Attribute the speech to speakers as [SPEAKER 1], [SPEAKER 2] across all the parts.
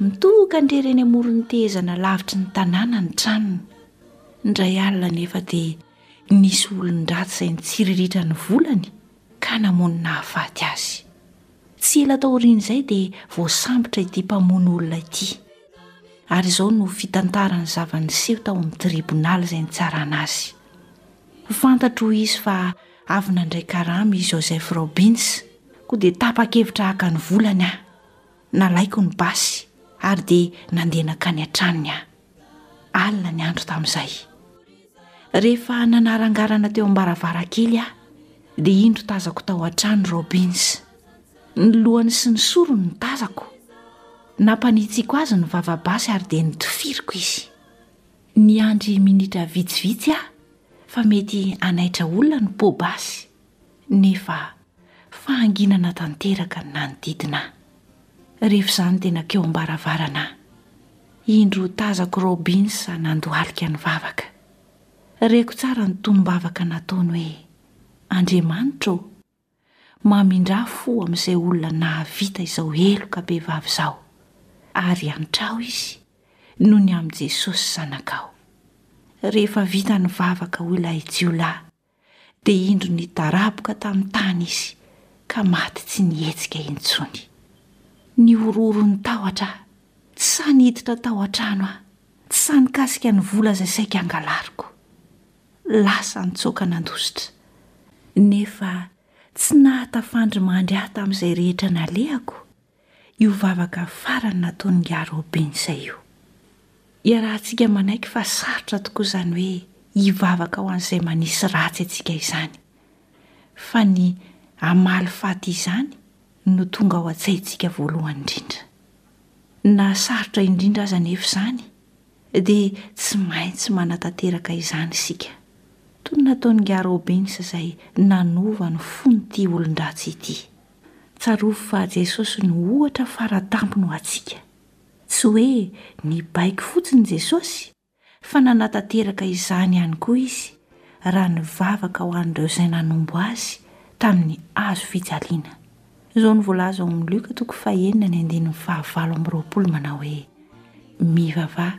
[SPEAKER 1] Mitohoka an-drery eny amoron'ny tehezana lavitry ny tanàna ny tranony. Indray alina anefa dia nisy olon-dratsy izay nitsiriritra ny volany ka namono nahafaty azy. Tsy ela taorian'izay dia voasambotra ity mpamono olona ity. Ary izao no fitantaran'ny zava-niseho tao amin'ny tribonaly izay nitsarana azy. Ho fantatro hoy izy fa avy nandray karama i Joseph Robbins, koa dia tapa-kevitra haka ny volany aho. Nalaiko ny basy ary dia nandeha nankany an-tranony aho. Alina ny andro tamin'izay. Rehefa nanarangarana teo am-baravarankely aho dia indro tazako tao an-trano Robbins. Ny lohany sy ny sorony no tazako. Nampanitsiako azy ny vava-basy ary dia nitofiriko izy. Niandry minitra vitsivitsy aho fa mety hanaitra olona ny pot basy. nefa fahanginana tanteraka ny nanodidina ahy. Rehefa izany dia nankeo am-baravarana aho. Indro tazako Robbins nandohalika ny vavaka. Reko tsara ny tonom-bavaka nataony hoe, Andriamanitra ô, mamindrà fo amin'izay olona nahavita izao heloka bevava izao, ary antraho izy noho ny amin'i Jesosy Zanakao. Rehefa vita nivavaka hoy ilay jiolahy dia indro nidaraboka tamin'ny tany izy ka maty tsy nihetsika intsony. Nihorohoro ny tahotra aho, tsy sahy niditra tao an-trano aho, tsy sahy nikasika ny vola izay saika angalariko. Lasa nitsoaka nandositra. Nefa tsy nahatafandry mandry ahy tamin'izay rehetra nalehako. io vavaka farany nataon'ingahy Robin izay io. Iarahantsika manaiky fa sarotra tokoa izany hoe hivavaka ho an'izay manisy ratsy antsika izany. Fa ny hamaly faty izany no tonga ao an-tsaintsika voalohany indrindra. Na sarotra indrindra aza anefa izany, dia tsy maintsy manatanteraka izany isika, toy ny nataon'ingahy Robin izay nanova ny fon'ity olon-dratsy ity. Tsarovy fa Jesosy no ohatra fara tampony ho antsika. Tsy hoe nibaiko fotsiny Jesosy, fa nanatanteraka izany ihany koa izy, raha nivavaka ho an'ireo izay nanombo azy tamin'ny hazo fijaliana. Izao no voalaza ao amin'ny Lioka toko fahenina ny andininy fahavalo amby roapolo manao hoe, Mivavaha,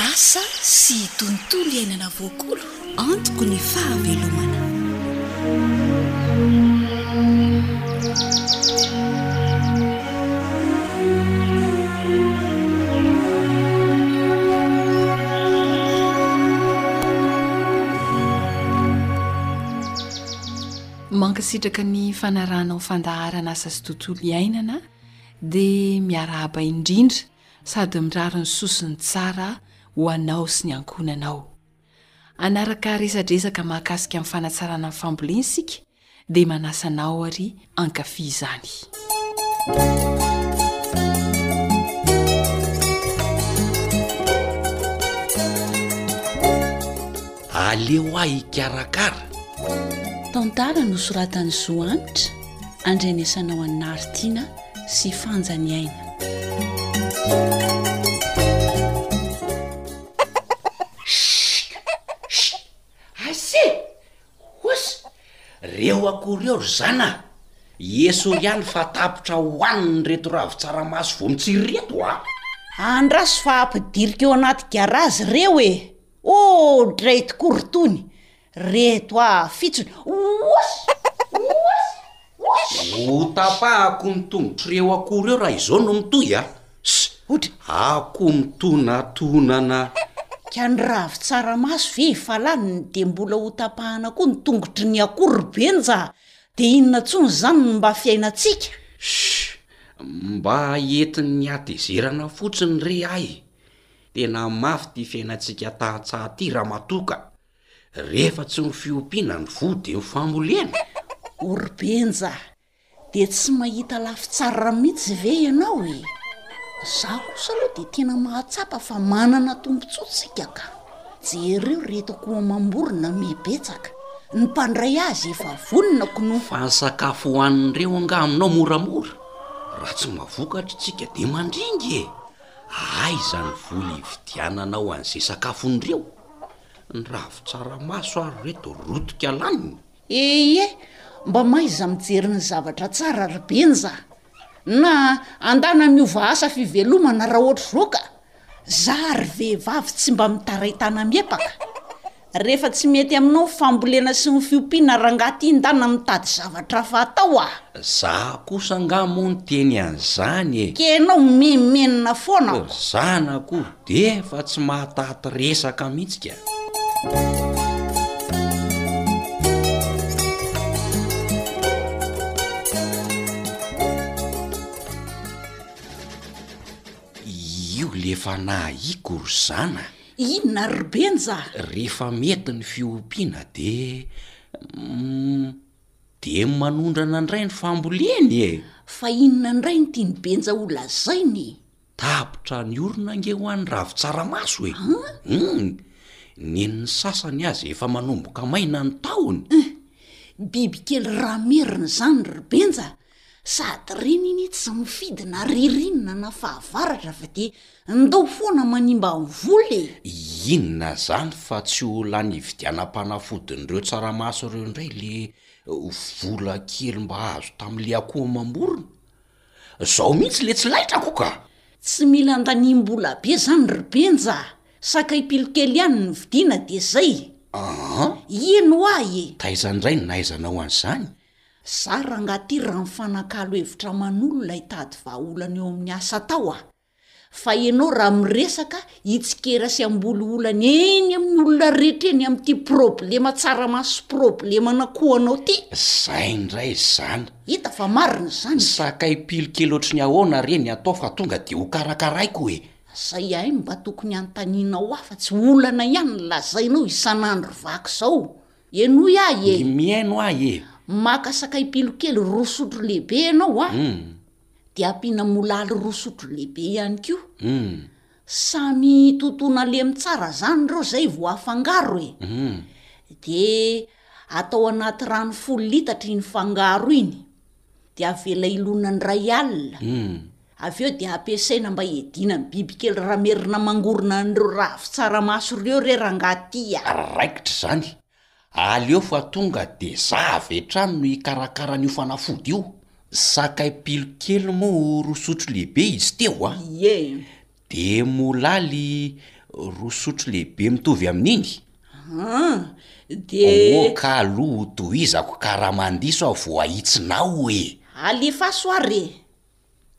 [SPEAKER 1] Asa sy
[SPEAKER 2] tontolo iainana voakolo antoko ny
[SPEAKER 3] fahavelomana.
[SPEAKER 4] Mankasitraka ny fanarahanao fandaharan'asa sy tontolo iainana dia miarahaba indrindra sady mirary ny soa sy ny tsara ho anao sy ny ankohonanao. Hanaraka resadresaka mahakasika ny fanatsarana ny fambolena isika dia manasa anao ary hankafy izany.
[SPEAKER 3] Aleo ahy hikarakara.
[SPEAKER 5] Tantara nosoratan'i Zo Hanitra, andrenesanao an'i Nary Tiana sy Fanja Ny Aina.
[SPEAKER 3] Reo akoho reo ry zana a! Eso ry any fa tapitra hohaniny reto ravin-tsaramaso vao mitsiry reto a!
[SPEAKER 6] Andraso fa ampidiriko eo anaty garazy reo e! Oh dray tokoa ry Tony, reto ah fitsony, oass! oass! oass!
[SPEAKER 3] Ho tapahako ny tongotr'ireo akoho ireo raha izao no mitohy ah! Ss!
[SPEAKER 6] Odry!
[SPEAKER 3] Akoho mitonatonana!
[SPEAKER 6] Ka ny ravin-tsaramaso ve efa lany dia mbola ho tapahana koa ny tongotry ny akoho ry Benja ah! Dia inona tsony izany no mba fiainantsika?
[SPEAKER 3] Ss! Mba entin'ny hatezerana fotsiny re ay! Tena mafy ty fiainantsika tantsaha ty ramatoa ka! Rehefa tsy ho fiompiana ny voa dia ho
[SPEAKER 6] famolena? O ry Benja, dia tsy mahita lafitsarra mihitsy ve ianao e? Izaho kosa aloha dia tena mahatsapa fa manana tombontsoa tsika ka! Jereo reto akoho amam-borona mibetsaka, ny mpandray azy efa vonona knou!
[SPEAKER 3] Fa ny sakafo hohanin'ireo angaha aminao moramora? Raha tsy mavokatra isika dia mandringa e! Aiza ny vola hividiananao an'izay sakafon'ireo? Ny ravin-tsaramaso ary ireto rotika laniny?
[SPEAKER 6] Eie, mba mahaiza mijery ny zavatra tsara ry Benja a! Na andana miova asa fivelomana raha ohatr'izao ka! Za ary vehivavy tsy mba mitaraitana miepaka. Rehefa tsy mety aminao ny fambolena sy ny fiompiana rangah ty ndana mitady zavatra hafa atao ah!
[SPEAKER 3] Za kosa angaha moa niteny an'izany e!
[SPEAKER 6] Ke enao mimenmenina foana aho.
[SPEAKER 3] Ry zanako o, d'efa tsy mahataty resaka mihitsy ka. Io le fanahiako ry zana a!
[SPEAKER 6] Inona ry Benja?
[SPEAKER 3] Rehefa mety ny fiompiana dia umm dia manondrana indray ny famboleny e!
[SPEAKER 6] Fa inona indray no tian'i Benja ho lazaina e?
[SPEAKER 3] Tapitra ny orona ange ho an'ny ravin-tsaramaso e! Umm! Nen'ny sasany aza efa manomboka maina ny tahony!
[SPEAKER 6] Umm! Bibikely ramerina izany ry Benja a! Sady reny anie tsy mifidy na ririnina na fahavaratra fa dia ndao foana manimba vola e!
[SPEAKER 3] Inona zany fa tsy ho lany hividianam-panafodin'ireo tsaramaso ireo indray le vola kely mba azo tamin'le akoho mamorona? Zao mihitsy le tsy laitrako ka!
[SPEAKER 6] Tsy mila andaniam-bola be zany ry Benja a! Sakay pilo kely ihany no vidiana dia zay!
[SPEAKER 3] An?
[SPEAKER 6] Hino ahy e!
[SPEAKER 3] Taiza indray no nahaizanao an'izany?
[SPEAKER 6] Za rangah ty raha mifanakalo hevitra aman'olona hitady vahaolana eo amin'ny asa atao a! fa ianao raha miresaka hitsikera sy hamboly olana eny amin'ny olona rehetra eny amin'ity problema tsaramaso sy problema an'akohanao ty!
[SPEAKER 3] Zay indray zany!
[SPEAKER 6] Hita fa marina zany e!
[SPEAKER 3] Sakay pily kely ohatry ny ahoana re ny atao fa tonga dia ho karakaraiko e!
[SPEAKER 6] Zay ihay no mba tokony hanontanianao ahy fa tsy olana ihany no lazainao isan'andro vaky zao! Henoy ahy e!
[SPEAKER 3] Mihaino ahy e!
[SPEAKER 6] Maka sakay pilo kely roa sotro lehibe ianao a!
[SPEAKER 3] Uhm.
[SPEAKER 6] Dia ampiana molaly roa sotro lehibe ihany koa.
[SPEAKER 3] Uhm.
[SPEAKER 6] Samy totoina lemy tsara izany ireo izay vao afangaro e!
[SPEAKER 3] Uhm.
[SPEAKER 6] Dia atao anaty rano folo litatra iny fangaro iny. de avela hilona indray alina
[SPEAKER 3] hmm.
[SPEAKER 6] avy eo de ampiasaina mba hiadiana ny bibikely raha merina mangorona an'ireo ravin-tsaramaso ireo re rangaha ty a
[SPEAKER 3] raikitra izany aleo fa tonga de za avy hatrany no hikarakara an'io fanafody io sakay pilo kely moa roa sotro lehibe izy teo a
[SPEAKER 6] ie
[SPEAKER 3] Dia molaly roa sotro lehibe mitovy amin'iny?
[SPEAKER 6] An! Dia.
[SPEAKER 3] Ô ka aloha ho tohizako ka raha mandiso aho voahitsinao e!
[SPEAKER 6] Alefaso ary
[SPEAKER 3] e!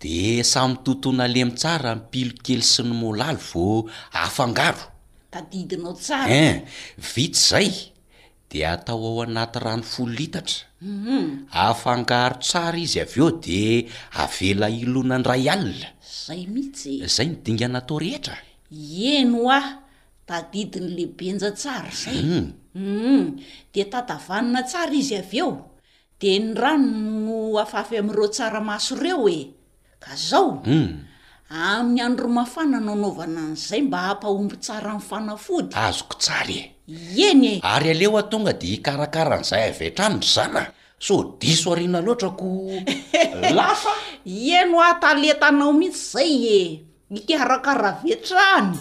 [SPEAKER 3] Dia samy totoina lemy tsara ny pilo kely sy ny molaly vao afangaro.
[SPEAKER 6] Tadidinao tsara.
[SPEAKER 3] Ein! Vita izay Dia atao ao anaty rano folo litatra. Afangaro tsara izy avy eo dia avela hilona indray alina.
[SPEAKER 6] Zay mihitsy e!
[SPEAKER 3] Zay ny dingana atao rehetra.
[SPEAKER 6] Ieny hoa! Tadidy ny lebenja tsara zay. Hum! Dia tatavanina tsara izy avy eo. Dia ny rano no afafy amin'ireo tsaramaso ireo e! Ka zao, amin'ny andro mafana no anaovana an'izay mba hampahomby tsara ny fanafody.
[SPEAKER 3] Azoko tsara e!
[SPEAKER 6] Ieny e!
[SPEAKER 3] Ary aleo aho tonga dia hikarakara an'izay avy hatrany ry zana sao diso aoriana loatra ko
[SPEAKER 6] lafo a! Ieny hoa talentanao mihitsy izay e! Mikarakara avy hatrany.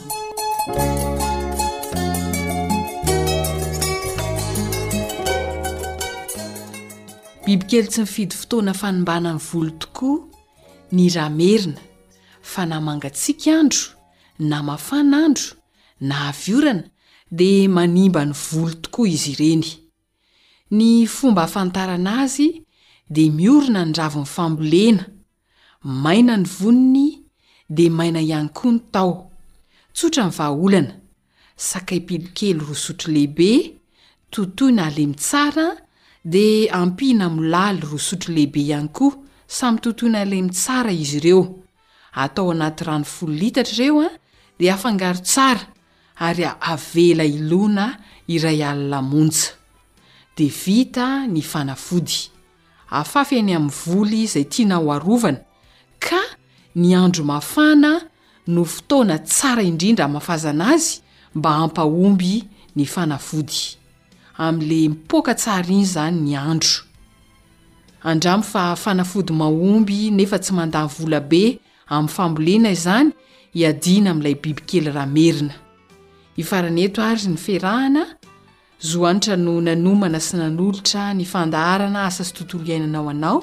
[SPEAKER 4] Bibikely tsy mifidy fotoana fanimbana ny volo tokoa ny ramerina fa na mangatsiaka andro na mafana andro na avy orana dia manimba ny volo tokoa izy ireny. Ny fomba ahafantarana azy dia miorina ny ravin'ny fambolena, maina ny voniny dia maina ihany koa ny taho. Tsotra ny vahaolana, sakay pilokely roa sotro lehibe, totoina halemy tsara dia ampiana molaly roa sotro lehibe ihany koa, samy totoina halemy tsara izy ireo. Atao anaty rano folo litatra ireo dia afangaro tsara ary avela hilona iray alina monja. Dia vita ny fanafody. Afafy eny amin'ny voly izay tianao arovana ka ny andro mafana no fotoana tsara indrindra hamafazana azy mba hampahomby ny fanafody. Amin'le mipoaka tsara iny zany ny andro. Andramo fa fanafody mahomby nefa tsy mandà vola be amin'ny fambolena izany iadiana amin'ilay bibikely ramerina. Hifarana eto ary ny ferahana, Zohanitra no nanomana sy nanolotra ny fandaharana Asa sy Tontolo
[SPEAKER 5] iainana ho anao.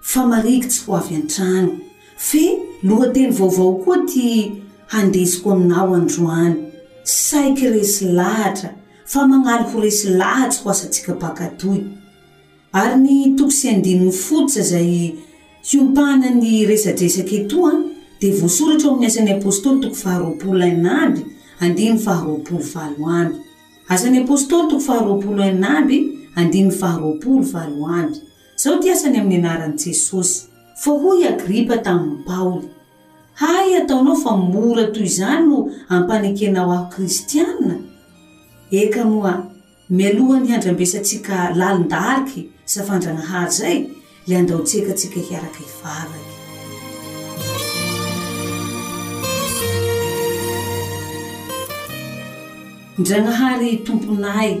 [SPEAKER 7] Fa marigitsy ho avy an-trano. Fe lohateny vaovao koa ty handesiko aminao androany. Saiky resy lahatra fa magnaly ho resy lahatsy ho asantsika baka toy. Ary ny toko sy andininy fototra zay hiompana ny resadresaka etoa de voasoratra ao amin'ny Asan'ny Apostoly toko faharoapolo enina amby andininy faharoapolo valo amby. Asan'ny Apostoly toko faharoapolo enina amby andininy faharoapolo valo amby. Zao ty asany amin'ny anaran'i Jesosy. Fa hoy Agripa tamin'i Paoly, Hay ataonao fa mora toy izany no ampanekenao aho kristiana? Eka moa, mialoha ny handrambesantsika lalin-dariky sa fandranahary izay, le andao tseka tsika hiaraka hivavaka. Ndragnahary Tomponay.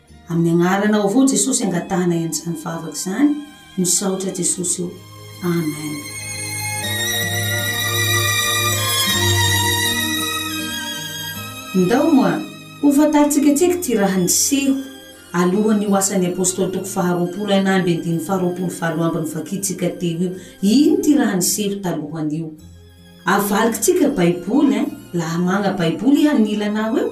[SPEAKER 7] Amin'ny agnaranao avao Jesosy angatahanay an'izany vavaka izany, misaotra Jesosy o, Amen. Ndao moa ho fantarintsika tsika ity raha niseho alohan'ny ho asan'ny Apôstôly toko faharoapolo ainà amby ny diny faharoapolo valo amby novakintsika teo io. Ino ity raha niseho talohan'io? Avalikitsika Baiboly, hein, laha magna Baiboly iha agnilanao eo,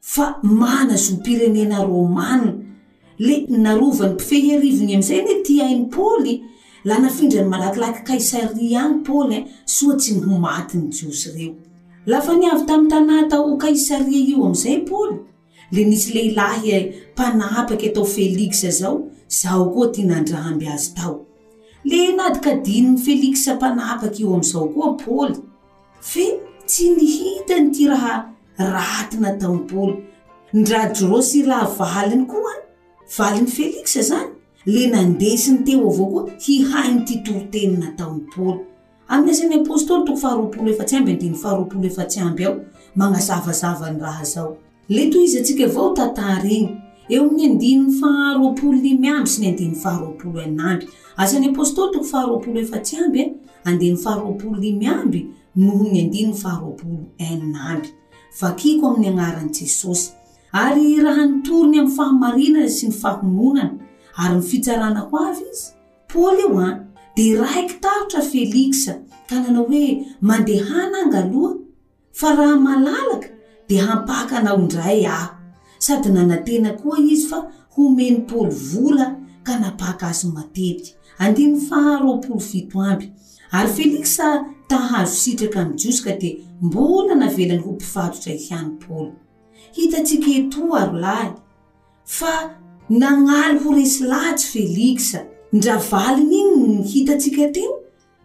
[SPEAKER 7] Fa mana zom-pirenena romana. Le narovany mpifehy arivony amizay anie ty ainy paoly la nafindrany malakilaky kaisaria any paoly an soa tsy ny ho maty ny jiosy reo. La fa niavy tamy tanà tao kaisaria io amizay paoly le nisy lehilahy mpanapake atao feliksa zao zao koa ty nandramby azy tao. Le nadikadininy feliksa mpanapake io amizao koa paoly. Fe tsy nihitany ty raha. raty nataon'i Paoly. Ndrajoro sy ravaliny koa, valin'i Feliksa zany, le nandesiny teo avao koa hihain'ity toriteny nataon'i Paoly. Amin'ny Asan'ny Apostoly toko faharoapolo efatsy amby andininy faharoapolo efatsy amby ao, magnazavazava ny raha zao. Le tohizantsika avao tantara igny, eo amin'ny andininy faharoapolo limy amby sy ny andininy faharoapolo enamby. Asan'ny Apostoly toko faharoapolo efatsy amby andininy faharoapolo limy amby noho ny andininy faharoapolo NN amby. Vakiko amin'ny agnaran'i Jesosy. Ary raha nitorony amin'ny fahamarinana sy ny fahononana ary ny fitsarana ho avy izy, Paoly io an, dia raiky tahotra Feliksa ka nanao hoe, Mandehana anga aloha, fa raha malalaka dia hampaka anao indray aho. Sady nanantena koa izy fa homen'i Paoly vola ka nampaka azy matetika. Andininy faharoapolo fito amby. Ary Feliksa ta hahazo sitraka amin'ny Jiosy ka dia mbola navelany ho mpifatotra ihany Paoly. Hitantsika etoa, ry lahy, fa nagnaly ho resy lahatry Feliksa, ndra valiny iny ny hitantsika teo,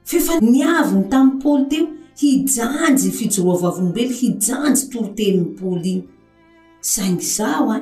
[SPEAKER 7] f'efa niaviny tamin'i Paoly teo, hijanjy fijoroa vavolombelo, hijanjy toritenin'i Paoly iny. Saingy izaho a!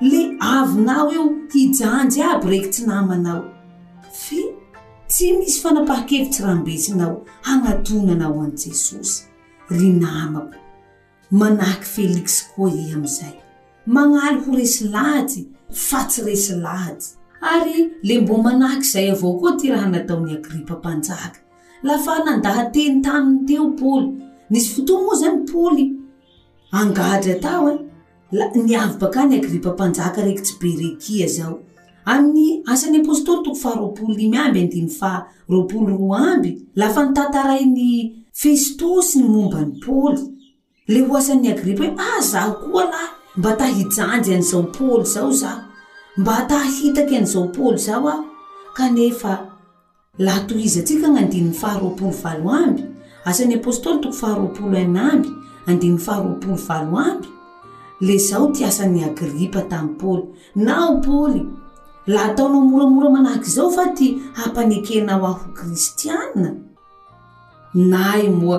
[SPEAKER 7] Le avinao eo hijanjy aby rek tsy namanao fe tsy misy fanapaha-kevitry raha mbesinao hagnatonana ho an'i Jesosy ry namako manahaky Felix koa iha amizay magnaly ho resy lahjy fa tsy resy lahjy. Ary le mbô manahaky izay avao koa ty raha nataon'i Agripa mpanjaka lafa nandaha-teny taminy teo Paoly, nisy fotoa moa zany Paoly angadra tao e, La ny avy bakany Agripa mpanjaka rekitsy be rekia zao. Amin'ny Asan'ny Apostoly toko faharoapolo limy amby andininy faha roapolo roa amby, lafa nitantarain'i Festosy ny momba an'i Paoly, le ho asan'ny Agripa hoe, Ah zaho koa lahy, mba ta hijanjy an'izao Paoly zao zaho, mba ta hahitaky an'izao Paoly zao aho, kanefa, Laha tohizatsika gny andininy faharoapolo valo amby, Asan'ny Apostoly toko faharoapolo enina amby, andininy faharoapolo valo amby, le zao ty asan'i Agripa tamin'i Paoly, Naho Paoly, laha ataonao moramora manahak'izao va ty hampanekenao ahy ho Kristiana? Nahy moa.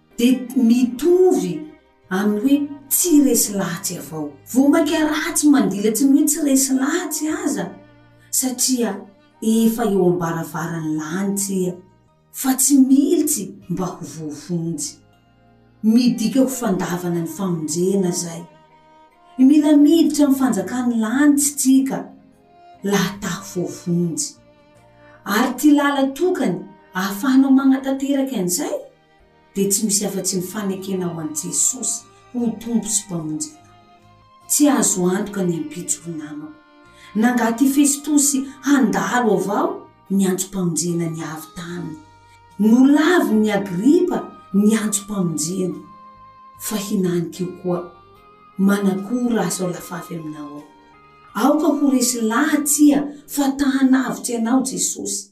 [SPEAKER 7] dia mitovy amin'ny hoe
[SPEAKER 8] tsy resy lahatsy avao. Vao mainka ratsy mandilatsy ny hoe tsy resy lahatsy aza satria efa eo am-baravaran'ny lanitra iha fa tsy militsy mba ho voavonjy. Midika ho fandavana ny famonjena izay. Mila miditra amin'ny fanjakan'ny lanitra isika laha ta ho voavonjy. Ary ity lala tokany ahafahanao magnatanteraka an'izay? dia tsy misy afa-tsy ny fanekena ho an'i Jesosy ho Tompo sy Mpamonjy anao. Tsy azo antoka ny ampitso ry namako. Nangaha ty Festosy handalo avao ny antsom-pamonjena ny avy taminy. Nolavin' ny Agripa ny antsom-pamonjena. Fa hinanik'io koa, manakora aho sao lafavy aminao aho. Aoka ho resy lahatsia fa ta hanavotsy anao Jesosy.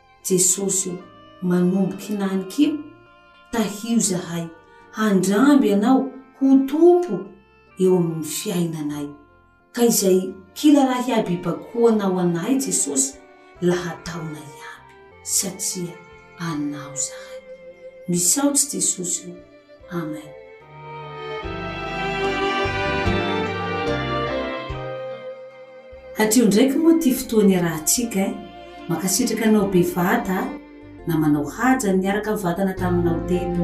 [SPEAKER 8] Jesosy ô, manomboka hilany kiho, tahio zahay, handramby Ianao ho Tompo eo amin'ny fiainanay. Ka izay kila raha hiaby ibakoanao anay Jesosy, lahataona iaby, satria Anao zahay. Misaotra Jesosy ô. Amen. Hatrio ndraiky moa ty fotoa niarahantsika eh. Mankasitraka anao bevata a. Namanao haja ny niaraka mivantana taminao teto.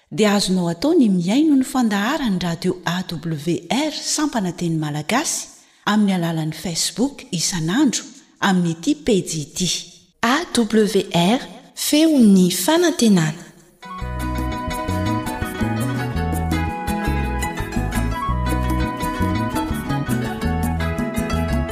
[SPEAKER 9] dia
[SPEAKER 1] azonao atao ny mihaino ny fandaharan'ny radio AWR sampana teny malagasy amin'ny alalan'ny Facebook isan'andro amin'ity pejy ity.
[SPEAKER 4] AWR, Feon'ny fanantenana.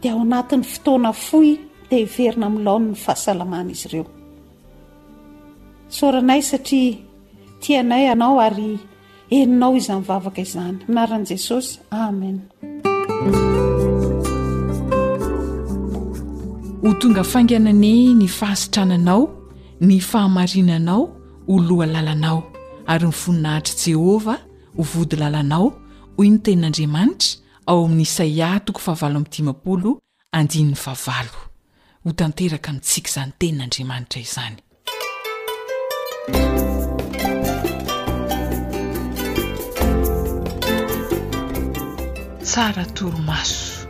[SPEAKER 10] dia
[SPEAKER 11] ao anatin'ny fotoana fohy dia heverina amin'ny laoniny ny fahasalaman'izy ireo. Soranay satria tianay anao ary eninao izany vavaka izany. Minaran'i Jesosy. Amen.
[SPEAKER 10] Ho tonga faingana ne ny fahasitrananao, ny fahamarinanao ho loha lalanao ary ny voninahitr'i Jehovah ho vody lalanao, hoy ny tenin'Andriamanitra ao amin'ny Isaia toko fahavalo amby dimampolo andininy fahavalo. Ho tanteraka amintsika izany tenin'Andriamanitra izany. Tsara torimaso.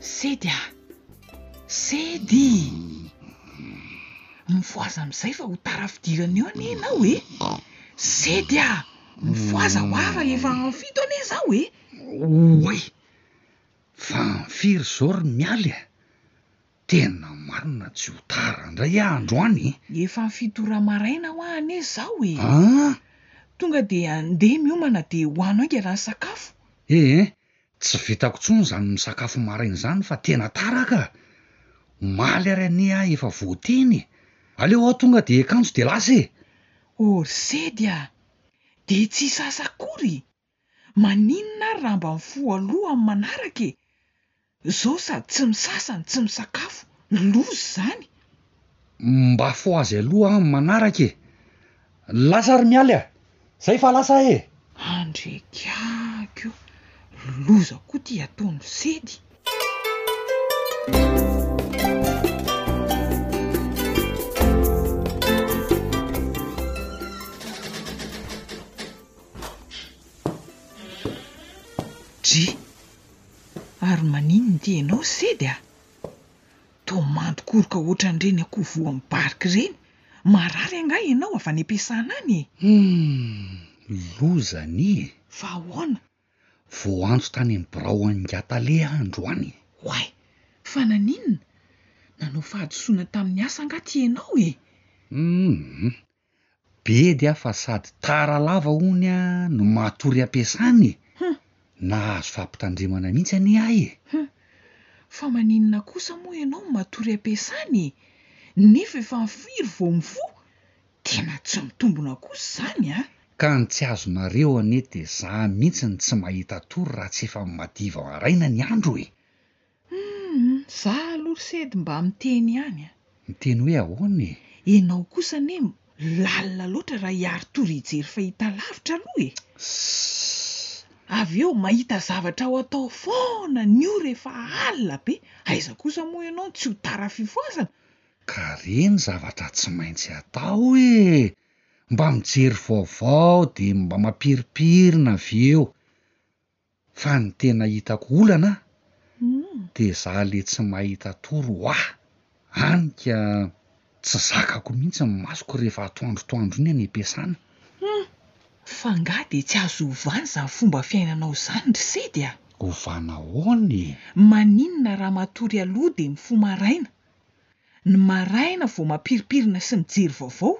[SPEAKER 10] Sedy a! Sedy! Mifohaza amin'izay fa ho tara fidirana eo anie ianao e! Sedy a! Mifohaza ho'a fa efa en fito anie izao e!
[SPEAKER 12] Oay! Fa en firy izao ry Mialy a! Tena marina tsy ho tara indray aho androany e!
[SPEAKER 10] Efa en fito ora maraina ho'a anie izao e!
[SPEAKER 12] An!
[SPEAKER 10] Tonga dia andeha miomana dia hohano haingana ny sakafo!
[SPEAKER 12] Ee, Tsy vitako intsony izany misakafo maraina izany fa tena tara ka! Omaly ary anie aho efa voateny e! Aleo aho tonga dia hiakanjo dia lasa e!
[SPEAKER 10] Orsedy a! Dia tsy hisasa akory? Maninona ary raha mba mifoha loha amin'ny manaraka e! Izao sady tsy misasa no tsy misakafo, loza izany!
[SPEAKER 12] Mba fo azy aloha an manaraka e. Lasa ry Mialy a! Zay fa lasa e!
[SPEAKER 10] Andry Gaga io ry loza koa ty ataony sedy. Dry, ary maninona ity ianao sedy a! Toa mandikoroka ohatran'ireny akoho voan'ny barika ireny, marary angaha ianao avy any am-piasana any e?
[SPEAKER 12] Humm! Loza anie e!
[SPEAKER 10] Fa ahoana?
[SPEAKER 12] Vao antso tany amin'ny birao an'Ingatalè aho androany.
[SPEAKER 10] Oay! Fa naninona? Nanao fahadisoana tamin'ny asa angaha ty ianao e?
[SPEAKER 12] Humm! Bedy a fa sady tara lava hono a no matory hampiasana e! nahazo fampitandremana mihitsy anie ahy e! Hum!
[SPEAKER 10] fa maninona kosa moa ianao no matory hampiasana e! nefa efa firy vao mifoha? tena tsy mitombona kosa izany an!
[SPEAKER 12] Ka ny tsy azonareo anie dia za mihitsy no tsy mahita tory raha tsy efa madiva maraina ny andro e!
[SPEAKER 10] Humm, za aloha ry sedy mba miteny ihany a!
[SPEAKER 12] Miteny hoe ahoana e?
[SPEAKER 10] Enao kosa anie lalina loatra raha i Arthur hijery fahitalavitra aloha e! Sss. Avy eo mahita zavatra ho atao foana ny ora efa alina be, aiza kosa moa ianao no tsy ho tara fifohazana?
[SPEAKER 12] Ka re ny zavatra tsy maintsy atao e! Mba mijery vaovao dia mba mampiripirina avy eo. Fa ny tena hitako olana dia za le tsy mahita tory wah! any ka tsy zakako mihitsy ny masoko rehefa atoandro toandro iny any am-piasana. Humm!
[SPEAKER 10] Fa angaha dia tsy azo ovana izany fomba fiainanao izany ry sedy a!
[SPEAKER 12] Ovana ahoana e?
[SPEAKER 10] Maninona raha matory aloha dia mifoha maraina? ny maraina vao mampirimpirina sy mijery vaovao,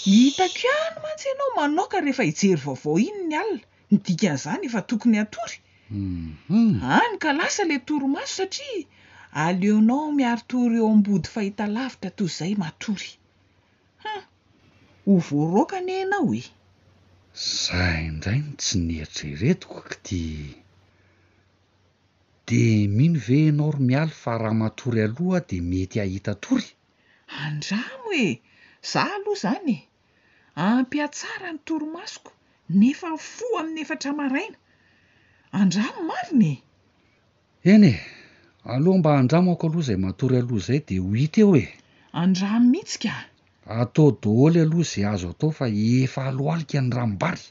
[SPEAKER 10] hitako ihany mantsy ianao manaoka rehefa hijery vaovao iny ny alina, ny dikan'izany efa tokony hatory, hany ka lasa ilay torimaso satria aleonao miaritory eo am-body fahitalavitra toy izay matory. Hum, ho voaroaka anie ianao e!
[SPEAKER 12] Za indray no tsy nieritreretiko k'ty De mino ve enao ry mialy fa raha matory aloha de mety ahita tory?
[SPEAKER 10] Andramo e! Za aloha zany e! Ampiatsara ny torimasoko nefa mifoha amin'ny efatra maraina! Andramo marina
[SPEAKER 12] e! Eny e! Aleo mba andramako aloha zay matory aloha zay de ho hita eo e!
[SPEAKER 10] Andramo mihitsy ka!
[SPEAKER 12] Atao doholy aloha ze azo atao fa efa alohalika ny
[SPEAKER 10] ranombary.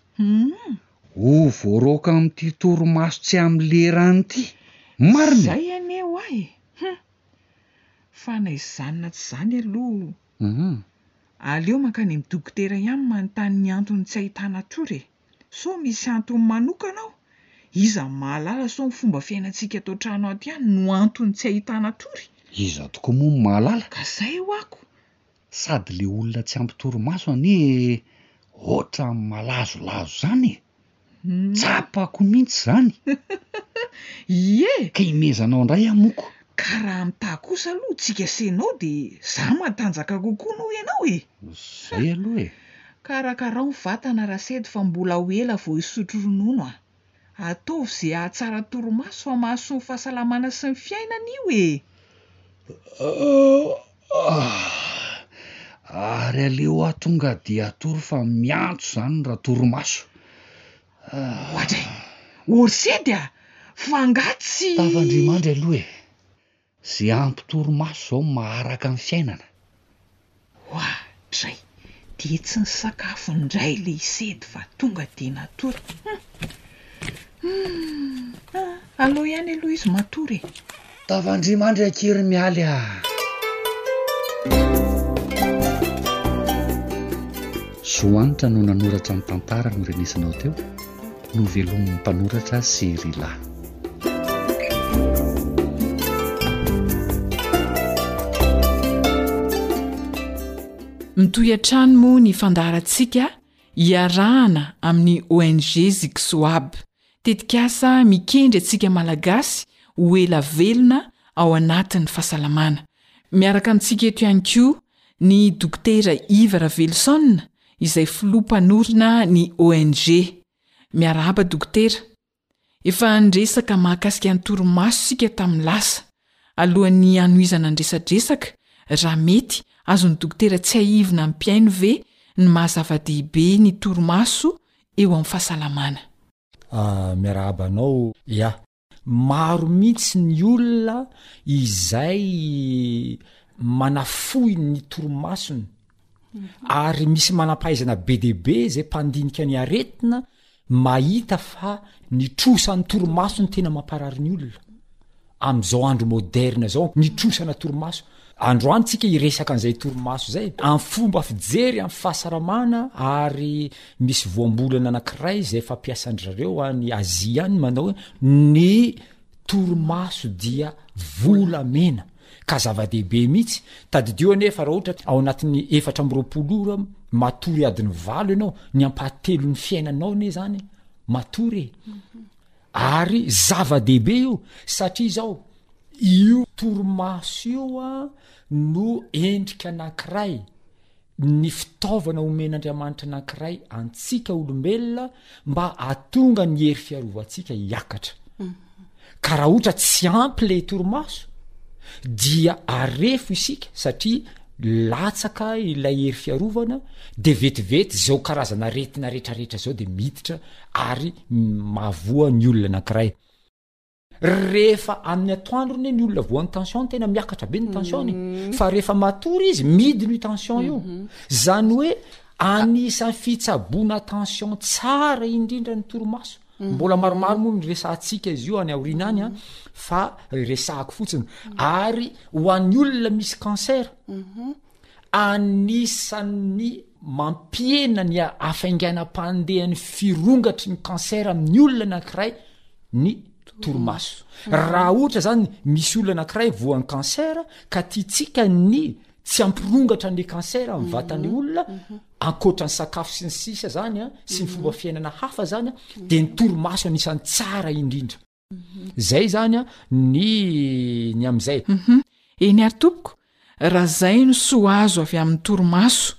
[SPEAKER 12] Ho voaroaka amin'ity torimaso tsy amin'ny lerany ity. Marina
[SPEAKER 10] e! Izay anie hoa e! Hum! Fa na izany na tsy izany aloha, aleo mankany amin'ny dokotera ihany manontany ny antony tsy ahitana tory e! Sao misy antony manokana ao? Iza no mahalala sao ny fomba fiainantsika ato an-trano ato ihany no antony tsy ahitana tory?
[SPEAKER 12] Iza tokoa moa no mahalala?
[SPEAKER 10] Ka zay ho ako!
[SPEAKER 12] Sady le olona tsy ampy torimaso anie ohatran'ny malazolazo zany e! Tsapako mintsy zany!
[SPEAKER 10] Ie!
[SPEAKER 12] Ka imezanao ndray aho moko!
[SPEAKER 10] Ka raha mitaha kosa aloha tsika sy enao dia za matanjaka kokoa noho enao e!
[SPEAKER 12] Zay aloha e!
[SPEAKER 10] Karakarao ny vatana Rasedy fa mbola ho ela vao hisotro ronono a! Ataovy ze hahatsara torimaso fa mahasoa ny fahasalamana sy ny fiainana io e!
[SPEAKER 12] Ary aleo hoa tonga dia atoro fa miantso zany ra
[SPEAKER 10] torimaso. Oadray! Orsedy a! Fa angaha tsy.
[SPEAKER 12] Tafandrimandry aloha e! Ze ampy torimaso zao maharaka ny fiainana.
[SPEAKER 10] Oa dray! Dia tsy nisakafo indray le i Sedy fa tonga dia natory hum! Hum! Ah! Aleo ihany aloha izy matory e!
[SPEAKER 12] Tavan-dRimandry an-kery mialy ah! Sohanitra no nanoratra ny tantara norenesanao teo. Novelomin'ny mpanoratra sy
[SPEAKER 4] ry lahy. Mitohy hatrany moa ny fandaharantsika iarahana amin'ny ONG Zixoab, tetikasa mikendry antsika Malagasy ho ela velona ao anatin'ny fahasalamana. Miaraka amintsika eto ihany koa Ny Dokotera Yves Raveloson izay filoha mpanorina ny ONG. Miarahaba Dokotera. Efa niresaka mahakasika ny torimaso isika tamin'ny lasa. Alohan'ny hanohizana ny resadresaka, raha mety, azon'ny Dokotera tsiahivina ny mpihaino ve ny maha zava-dehibe ny torimaso eo amin'ny fahasalamana?
[SPEAKER 13] Miarahaba anao. Ya, Maro mihitsy ny olona izay manafohy ny torimasony ary misy manam-pahaizana be dia be izay mpandinika ny aretina mahita fa ny trosa ny torimaso no tena mamparary ny olona amin'izao andro moderna izao, ny trosa na torimaso. Androany tsika hiresaka an'izay torimaso izay, amin'ny fomba fijery amin'ny fahasalamana ary misy voambolana anankiray izay fampiasan-dry zareo any Azia any manao hoe ny torimaso dia volamena ka zava-dehibe mihitsy. Tadidio anie fa raha ohatra ka ao anatin'ny efatra amby roapolo ora matory adiny valo ianao, ny ampahatelon'ny fiainanao anie izany matory e! Ary zava-dehibe io satria izao, io torimaso io no endrika anankiray, ny fitaovana omen'Andriamanitra anankiray antsika olombelona mba hahatonga ny hery fiarovantsika hiakatra. Ka raha ohatra tsy ampy le torimaso dia arefo isika satria latsaka ilay hery fiarovana de vetivety zao karazana aretina retraretra zao de miditra ary mahavoa ny olona anankiray. Rehefa amin'ny atoandro ny ny olona voan'ny tension ny tena miakatra be ny tension-ny mhm. fa rehefa matory izy midino i tension io mhm. zany hoe anisan'ny fitsaboana tension tsara indrindra ny toromaso mhm. mbola maromaro moa ny resantsika izy io any aoriana any a fa resahako fotsiny ary ho an'ny olona misy cancer Anisan'ny mampihena ny hafainganam-pandehan'ny firongatry ny kansera amin'ny olona anankiray ny torimaso. Raha ohatra izany misy olona anankiray voan'ny kansera ka tiantsika ny tsy hampirongatra ny kansera ny vatan'ny mhm. olona mhm. ankoatra ny sakafo sy ny sisa zany a sy ny mhm. fomba fiainana hafa zany a de ny torimaso anisan'ny tsara indrindra zay zany a ny ny
[SPEAKER 10] am'zay eny ary tompoko raha zay no soa azo avy amin'ny torimaso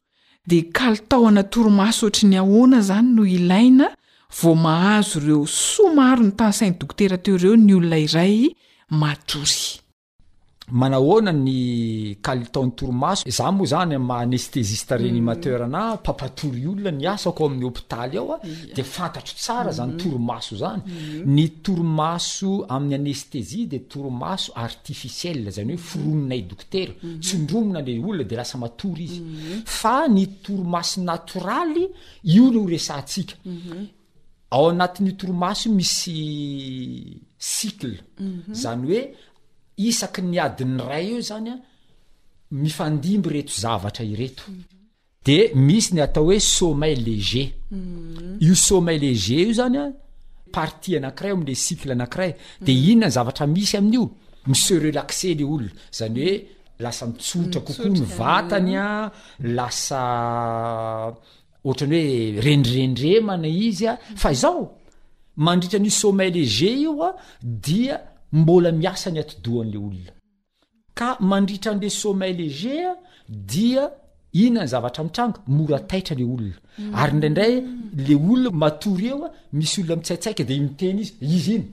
[SPEAKER 10] de kalitao ana torimaso ohatry ny ahoana zany no ilaina vao mahazo ireo soa maro ny tany sain'ny dokotera teo ireo ny olona iray matory
[SPEAKER 13] manahoana ny kalitaon'ny torimaso za moa zany am maha anestésiste mm. réanimateur na mpampatory olona ny asako ao amin'ny hôpitaly ao a ah, de fantatro tsara zany mm. torimaso zany mm. ny torimaso amin'ny anesthésie de torimaso artificiel zany hoe forononay dokotera tsindromina le olona de lasa matory izy fa ny torimaso natoraly io no resantsika mm-hmm. Ao anatin'io torimaso io misy cycle, zany hoe isaky ny adin'ny ray eo zany a, mifandimby ireto zavatra ireto, de misy ny atao hoe sommeil léger, io sommeil léger io zany a partie anakiray ao amle cycle anakiray, de inona ny zavatra misy amin'io? Mi-se relaxer le olona, zany hoe lasa mitsotra kokoa ny vatany a, lasa Ohatrany hoe rendrendremana izy a fa izao mandritra an'io sommeil léger io a dia mbola miasa ny atidohan'le olona ka mandritra an'le sommeil léger a dia inona ny zavatra mitranga mora taitra le olona ary indraindray le olona matory eo a Misy olona mitsaitsaika dia iny miteny izy, izy iny.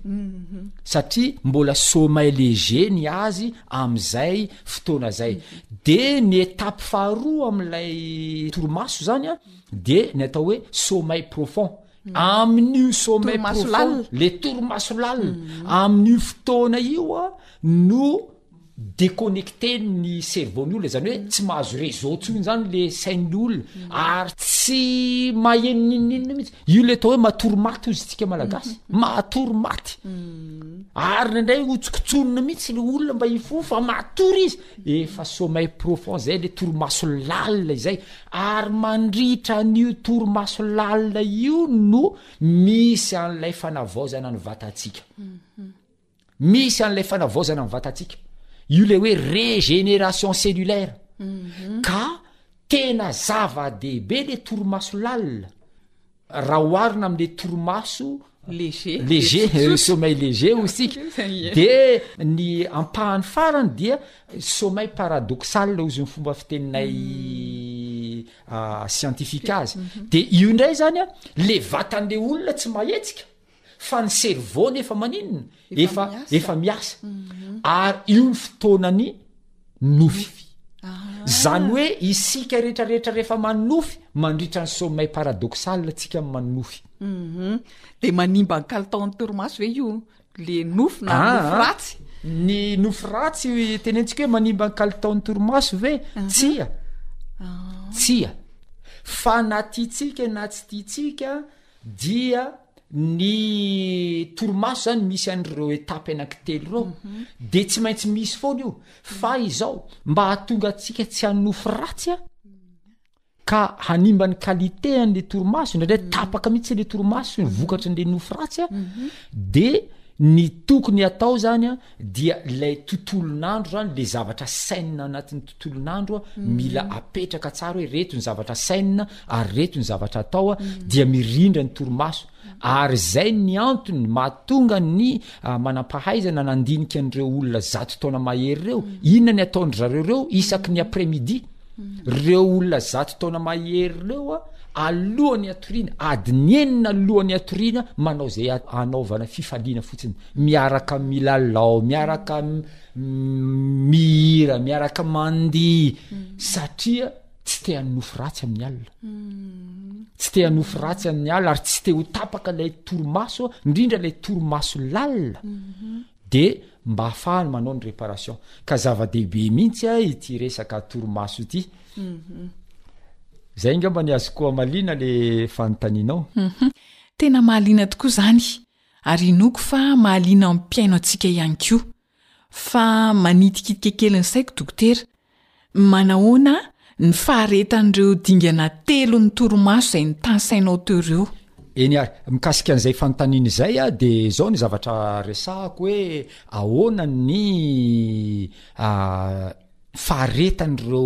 [SPEAKER 13] Satria mbola sommeil léger ny azy amin'izay fotoana izay. Dia ny étape faharoa amin'ilay torimaso izany an, dia ny atao hoe sommeil profond. Amin'io sommeil Torimaso profond, lalina. le torimaso lalina, amin'io fotoana io an, no Deconnecter ny cerveau ny olona izany hoe tsy mahazo réseau tsony zany le sain'ny olona ary tsy maheno ninoninona mihitsy io le atao hoe matory maty ozy tsika malagasy matory maty ary nandray hotsokotsonina mihitsy le olona mba hifo fa matory izy efa sommeil profond zay le torimaso lalina izay ary mandritra an'io torimaso lalina io no misy an'ilay fanavaozana ny vatantsika Misy an'ilay fanavaozana ny vatantsika. Io le hoe régénération cellulaire. Mhm. Ka tena zava-dehibe le torimaso lalina raha oharina am'le torimaso léger léger euh, sommeil léger ho isika de ny ampahany farany dia sommeil paradoxal ozy ny fomba fiteninay hmm. ah, scientifique azy mhm. de io indray zany a le vatan'le olona tsy mahetsika fa ny cerveau ny efa maninona efa efa miasa ary io ny fotoana ny nofy ah. zany hoe isika retraretra rehefa manofy mandritra ny somay paradoxal tsika am manofy
[SPEAKER 10] mhm. de manimba ny kalitao am toromaso ve io le nofy na ah, nofy ah. ratsy
[SPEAKER 13] ny nofy ratsy tenentsika hoe manimba ny kalitaon'ny toromaso ve mhm. tsia tsia fa na titsika na tsy titsika dia ny torimaso zany misy an'ireo etapy anaky telo ireo de tsy maintsy misy foana io fa izao mba hahatonga atsika tsy hanofy ratsy a ka hanimba ny qualité an'le torimaso indraindray mhm. tapaka mihitsy le torimaso ny mhm. vokatry n'le nofy ratsy a mhm. de ny tokony atao zany a Dia ilay tontolon'andro izany, ilay zavatra sainina anatin'ny tontolon'andro, mila apetraka tsara hoe ireto ny zavatra sainina ary ireto ny zavatra atao, dia mirindra ny torimaso. Ary izay ny antony mahatonga ny ah, manam-pahaizana nandinika an'ireo olona zato taona mahery ireo, inona ny ataon-dry zareo ireo isaky ny après-midi? Reo olona zato taona mahery reo a, alohan'ny hatoriana, adiny enina alohan'ny hatoriana, manao zay hanaovana fifaliana fotsiny. Miaraka milalao, miaraka mihira, miaraka mandihy, satria tsy te hanonofy ratsy amin'ny alina. Tsy te hanonofy ratsy amin'ny alina, ary tsy te ho tapaka ilay torimaso, indrindra ilay torimaso lalina. dia mba hahafahany manao ny réparation ka zava-dehibe mihitsy a ity resaka torimaso ity zay ngamba ny azoko hamaliana le fanontanianao
[SPEAKER 4] mhm. tena mahaliana tokoa zany ary inoko fa mahaliana ampiaino antsika ihany koa fa manitikitika kely ny saiko dokotera Manahoana ny faharetan'ireo dingana telo ny torimaso izay notansainao teo ireo?
[SPEAKER 13] Eny ary, mikasika an'izay fanontaniana izay dia izao ny zavatra resahako hoe ahoana ny faharetan'ireo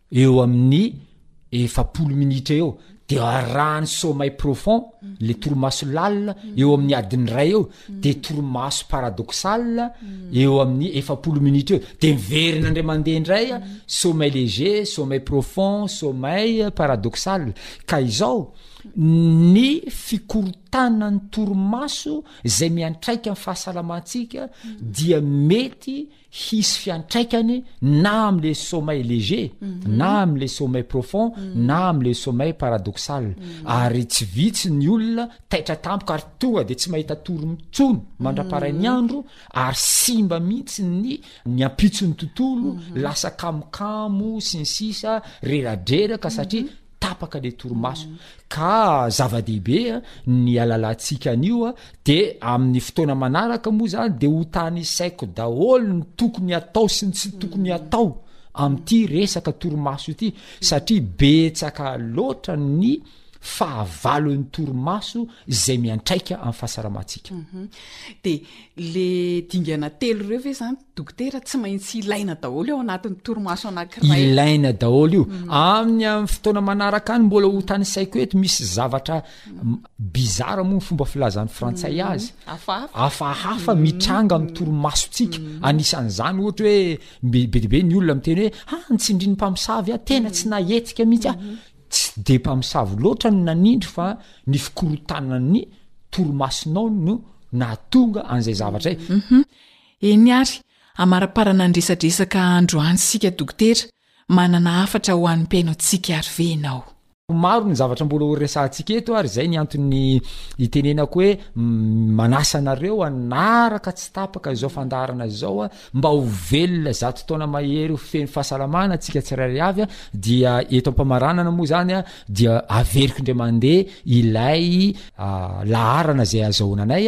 [SPEAKER 13] Eo amin'ny efapolo minitra eo dia arahan'ny sommeil profond, le torimaso lalina, eo amin'ny adiny iray eo, dia torimaso paradoxal, eo amin'ny efapolo minitra eo. Dia miverina indray mandeha indray, sommeil léger, sommeil profond, sommeil paradoxal. Ka izao, ny fikorontanan'ny torimaso izay miantraika amin'ny fahasalamantsika dia mety hisy fiantraikany na amle sommeil léger mhm. na amle sommeil profond mhm. na amle sommeil paradoxal mhm. ary tsy vitsy ny olona taitra tampoka ary tonga de tsy mahita tory mitsony mandraparain'ny andro ary simba mihitsy ny ny ampitson'ny tontolo lasa kamokamo sy ny sisa reradreraka satria tapaka le torimaso ka zava-dehibe a ny alalantsika an'io a de amin'ny fotoana manaraka moa zany de ho tany isaiko daholo ny tokony atao sy ny tsy tokony atao amin'ity resaka torimaso ity satria betsaka loatra ny fahavalon'ny torimaso izay miantraika amin'ny fahasaramatsika
[SPEAKER 4] mhm. de le dingana telo reo ve zany Dokotera, tsy maintsy ilaina daholo eo anatin'ny torimaso anankiray.
[SPEAKER 13] Ilaina daholo io. Mm. Amin'ny amin'ny fotoana manaraka any mbola ho tany saiko eto misy zavatra bizara moa ny fomba filazan'ny frantsay
[SPEAKER 4] mm.
[SPEAKER 13] azy. Afahafa mm. mitranga amin'ny torimasontsika. Anisan'izany ohatra hoe be dia be ny olona miteny hoe ha ah, nitsindrin'ny mpamosavy a tena tsy nahetsika mihitsy a. Mm-hmm. Tsy dia mpamosavy loatra no nanindry fa ny fikorotanan'ny torimasonao no nahatonga an'izay zavatra zay.
[SPEAKER 4] Mm-hmm. Eny ary, amaraparana ny resadresaka androany isika Dokotera, manana hafatra ho an'ny mpihainoantsika ary ve ianao?
[SPEAKER 13] Maro ny zavatra mbola ho resahantsika eto ary izay ny antony itenenako hoe manasa anareo hanaraka tsy tapaka izao fandaharana izao mba ho velona zato taona mahery ho feno fahasalamana antsika tsirairay avy dia eto ampamaranana moa izany dia averiko indray mandeha ilay laharana
[SPEAKER 4] izay azahoana anay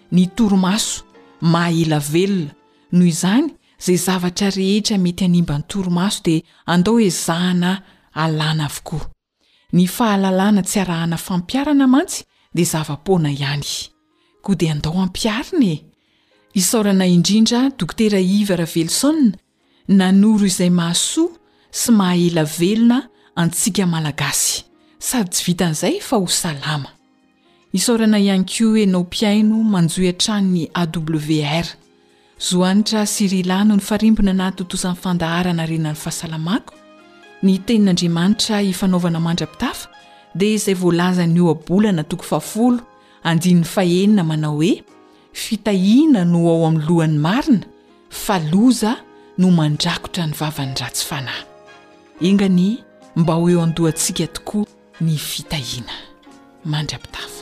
[SPEAKER 4] ny torimaso maha ela velona, noho izany izay zavatra rehetra mety hanimba ny torimaso dia andao ezahana alana avokoa. Ny fahalalana tsy arahana fampiharana mantsy dia zava-poana ihany. Koa dia andao ampiharina e! Isaorana indrindra Dokotera Yves Raveloson nanoro izay mahasoa sy maha ela velona antsika Malagasy sady tsy vitan'izay fa ho salama. Isaorana ihany koa enao mpihaino manjohy hatrany ny AWR. Zohanitra sy Rila no nifarimbona nahatontosa ny fandaharana Harena ny fahasalamako, ny tenin'Andriamanitra ifanaovana mandra-pitafa dia izay voalazan'ny ohabolana toko fahafolo andininy fahenina manao hoe, Fitahiana no ao amin'ny lohan'ny marina, fa loza no mandrakotra ny vavan'ny ratsy fanahy. Enga anie mba ho eo an-dohantsika tokoa ny fitahiana. Mandra-pitafa.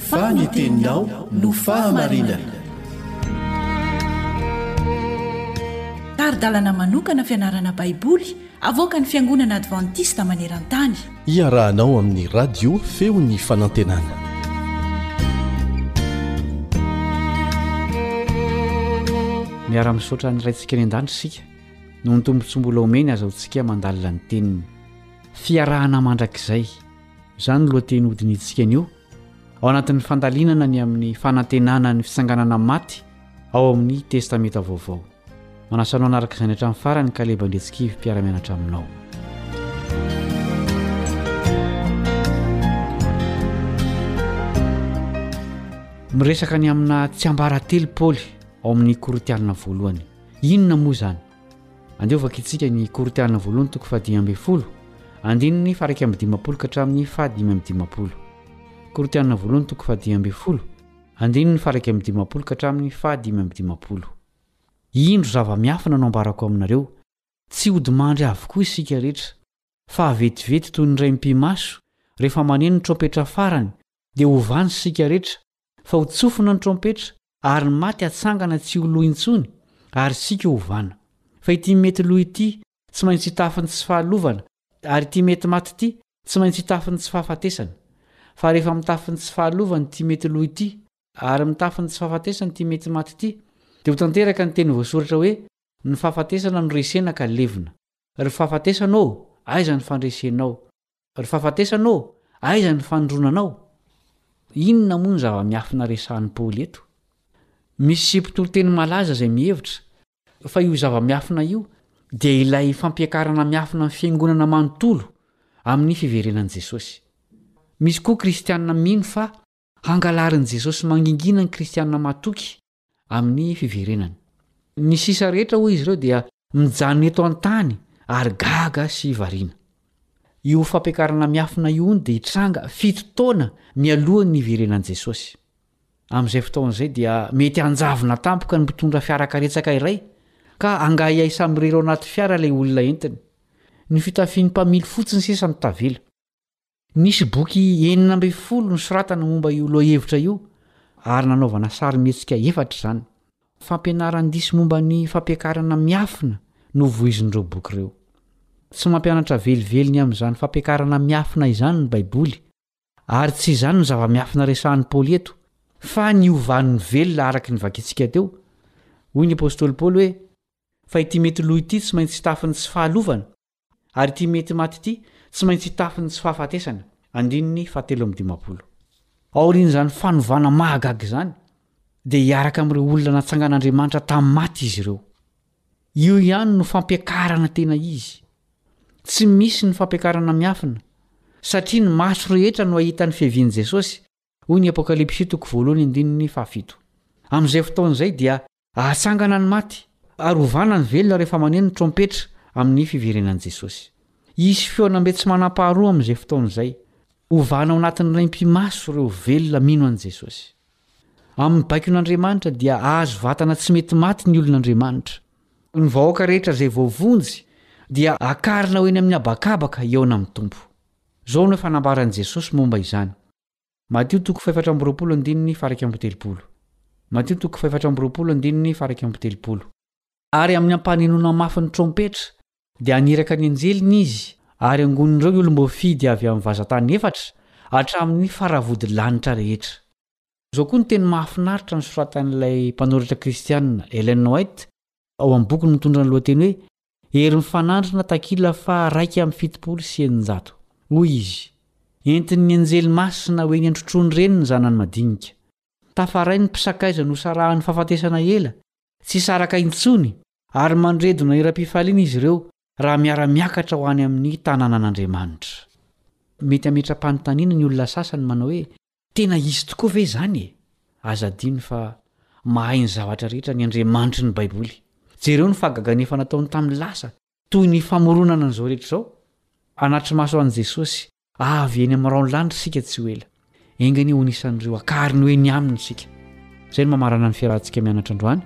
[SPEAKER 8] fa ny
[SPEAKER 14] teninao no fahamarinana.
[SPEAKER 5] Tari-dalana manokana fianarana Baiboly avoakan'ny Fiangonana Advantista maneran-tany.
[SPEAKER 14] Iarahanao amin'ny Radio Feon'ny Fanantenana.
[SPEAKER 15] Miara-misaotra ny Raintsika any an-danitra isika noho ny tombontsoam-bola omeny aza ho tsika mandalina ny teniny. Fiarahana mandrakizay. Izany ny lohateny hodinihintsika anio. Ao anatin'ny fandalinana ny amin'ny fanantenana ny fisanganana maty ao amin'ny Testamenta Vaovao. Manasa anao hanaraka izany hatramin'ny farany Kaleba Andriantsikivy mpiara-mianatra aminao. Miresaka ny amina tsiambaratelo Paoly ao amin'ny Korintianina voalohany. Inona moa izany? Andeha ho vakintsika ny Korintiana voalohany toko fahadimy ambin'ny folo, andininy faha-iraika amby dimampolo ka hatramin'ny fahadimy amby dimampolo. Korintiana voalohany toko fahadimy ambin'ny folo, andininy faha-iraika amby dimampolo ka hatramin'ny fahadimy amby dimampolo. Indro zava-miafina no ambarako aminareo, tsy hodimandry avokoa isika rehetra, fa vetivety toy ny ray mpimaso, rehefa maneno ny trompetra farany, dia hovany isika rehetra, fa ho tsofina ny trompetra, ary ny maty hatsangana tsy ho lo intsony, ary isika hovana. Fa ity mety lo ity tsy maintsy hitafy ny tsy fahalovana, ary ity mety maty ity tsy maintsy hitafy ny tsy fahafatesana. Fa rehefa mitafy ny tsy fahalovana ity mety lo ity, ary mitafy ny tsy fahafatesana ity mety maty ity, dia ho tanteraka ny teny voasoratra hoe, Ny fahafatesana no resena ka levona. Ry fahafatesana ô, aiza ny fandresenao? Ry fahafatesana ô, aiza ny fanindronanao? Inona moa ny zava-miafina resahin'i Paoly eto? Misy mpitoriteny malaza izay mihevitra fa io zava-miafina io dia ilay fampiakarana miafina ny fiangonana manontolo amin'ny fiverenan'i Jesosy. Misy koa Kristianina mino fa Hangalarin'i Jesosy mangingina ny Kristianina matoky amin'ny fiverenany. Ny sisa rehetra, hoy izy ireo, dia mijanona eto an-tany ary gaga sy variana. Io fampiakarana miafina io hono dia hitranga fito taona mialohan'ny hiverenan'i Jesosy. Amin'izay fotoana izay dia mety hanjavona tampoka ny mpitondra fiara karetsaka iray, ka hangahiahy samirery ao anaty fiara ilay olona entiny. Ny fitafian'ny mpamily fotsiny sisa no tavela. Nisy boky enina ambin'ny folo nosoratana momba io lohahevitra io ary nanaovana sarimihetsika efatra izany. Fampianaran-diso momba ny fampiakarana miafina no voizin'ireo boky ireo. Tsy mampianatra velively ny amin'izany fampiakarana miafina izany ny Baiboly, ary tsy izany no zava-miafina resahin'i Paoly eto, fa ny ho vanony velona araka ny vakintsika teo. Hoy ny apostoly Paoly hoe, Fa ity mety lo ity tsy maintsy tafin'ny tsy fahalovana. Ary ity mety maty ity tsy maintsy hitafy ny tsy fahafatesana. Andininy fahatelo amby dimampolo. Aorian'izany fanovana mahagaga izany, dia hiaraka amin'ireo olona natsangan'Andriamanitra tamin'ny maty izy ireo. Io ihany no fampiakarana tena izy. Tsy misy ny fampiakarana miafina, satria ny maso rehetra no hahita ny fiavian'i Jesosy, hoy ny Apokalypsy toko voalohany andininy fahafito. Amin'izay fotoana izay dia Hahatsangana ny maty, ary hovana ny velona rehefa maneno ny trompetra amin'ny fiverenan'i Jesosy. Hisy fihaonambe tsy manam-paharoa amin'izay fotoana izay. Hovana ao anatin'ny Ray mpimaso ireo velona mino an'i Jesosy. Amin'ny baikon'Andriamanitra dia hahazo vatana tsy mety maty ny olon'Andriamanitra. Ny vahoaka rehetra izay voavonjy dia hakarina ho eny amin'ny habakabaka hihaona amin'ny Tompo. Izao no efa nambaran'i Jesosy momba izany. Matio toko fahefatra amby roapolo andininy faharaika amby telopolo Matio toko fahefatra amby roapolo andininy faharaika amby telopolo. Ary amin'ny ampanenoana mafy ny trompetra, dia haniraka ny anjeliny izy, ary hangonin'ireo olom-boafidy avy amin'ny vazan-tany efatra, hatramin'ny faravodilanitra rehetra. Izao koa ny teny mahafinaritra nosoratan'ilay mpanoratra kristiana Ellen White ao amin'ny bokiny mitondra ny lohateny hoe Hery mifanandrina takila faha raika amby fitopolo sy eninjato. Hoy izy, Entin'ny anjely masina ho eny an-trotroany ireny ny zanany madinika. Tafarain'ny mpisakaiza nosarahan'ny fahafatesana ela, tsy saraka intsony, ary mandredona hiram-pifaliana izy ireo raha miara-miakatra ho any amin'ny tanànan'Andriamanitra. Mety hametra-panontaniana ny olona sasany manao hoe, Tena izy tokoa ve izany e? Aza adino fa mahay ny zavatra rehetra ny Andriamanitry ny Baiboly. Jereo ny fahagagana efa nataony tamin'ny lasa, toy ny famoronana an'izao rehetra izao. Hanatri-maso an'i Jesosy avy eny amin'ny rahon-lanitra isika tsy ho ela. Enga anie ho anisan'ireo akariny ho eny aminy isika. Izay no mamarana ny fiarahantsika mianatra androany.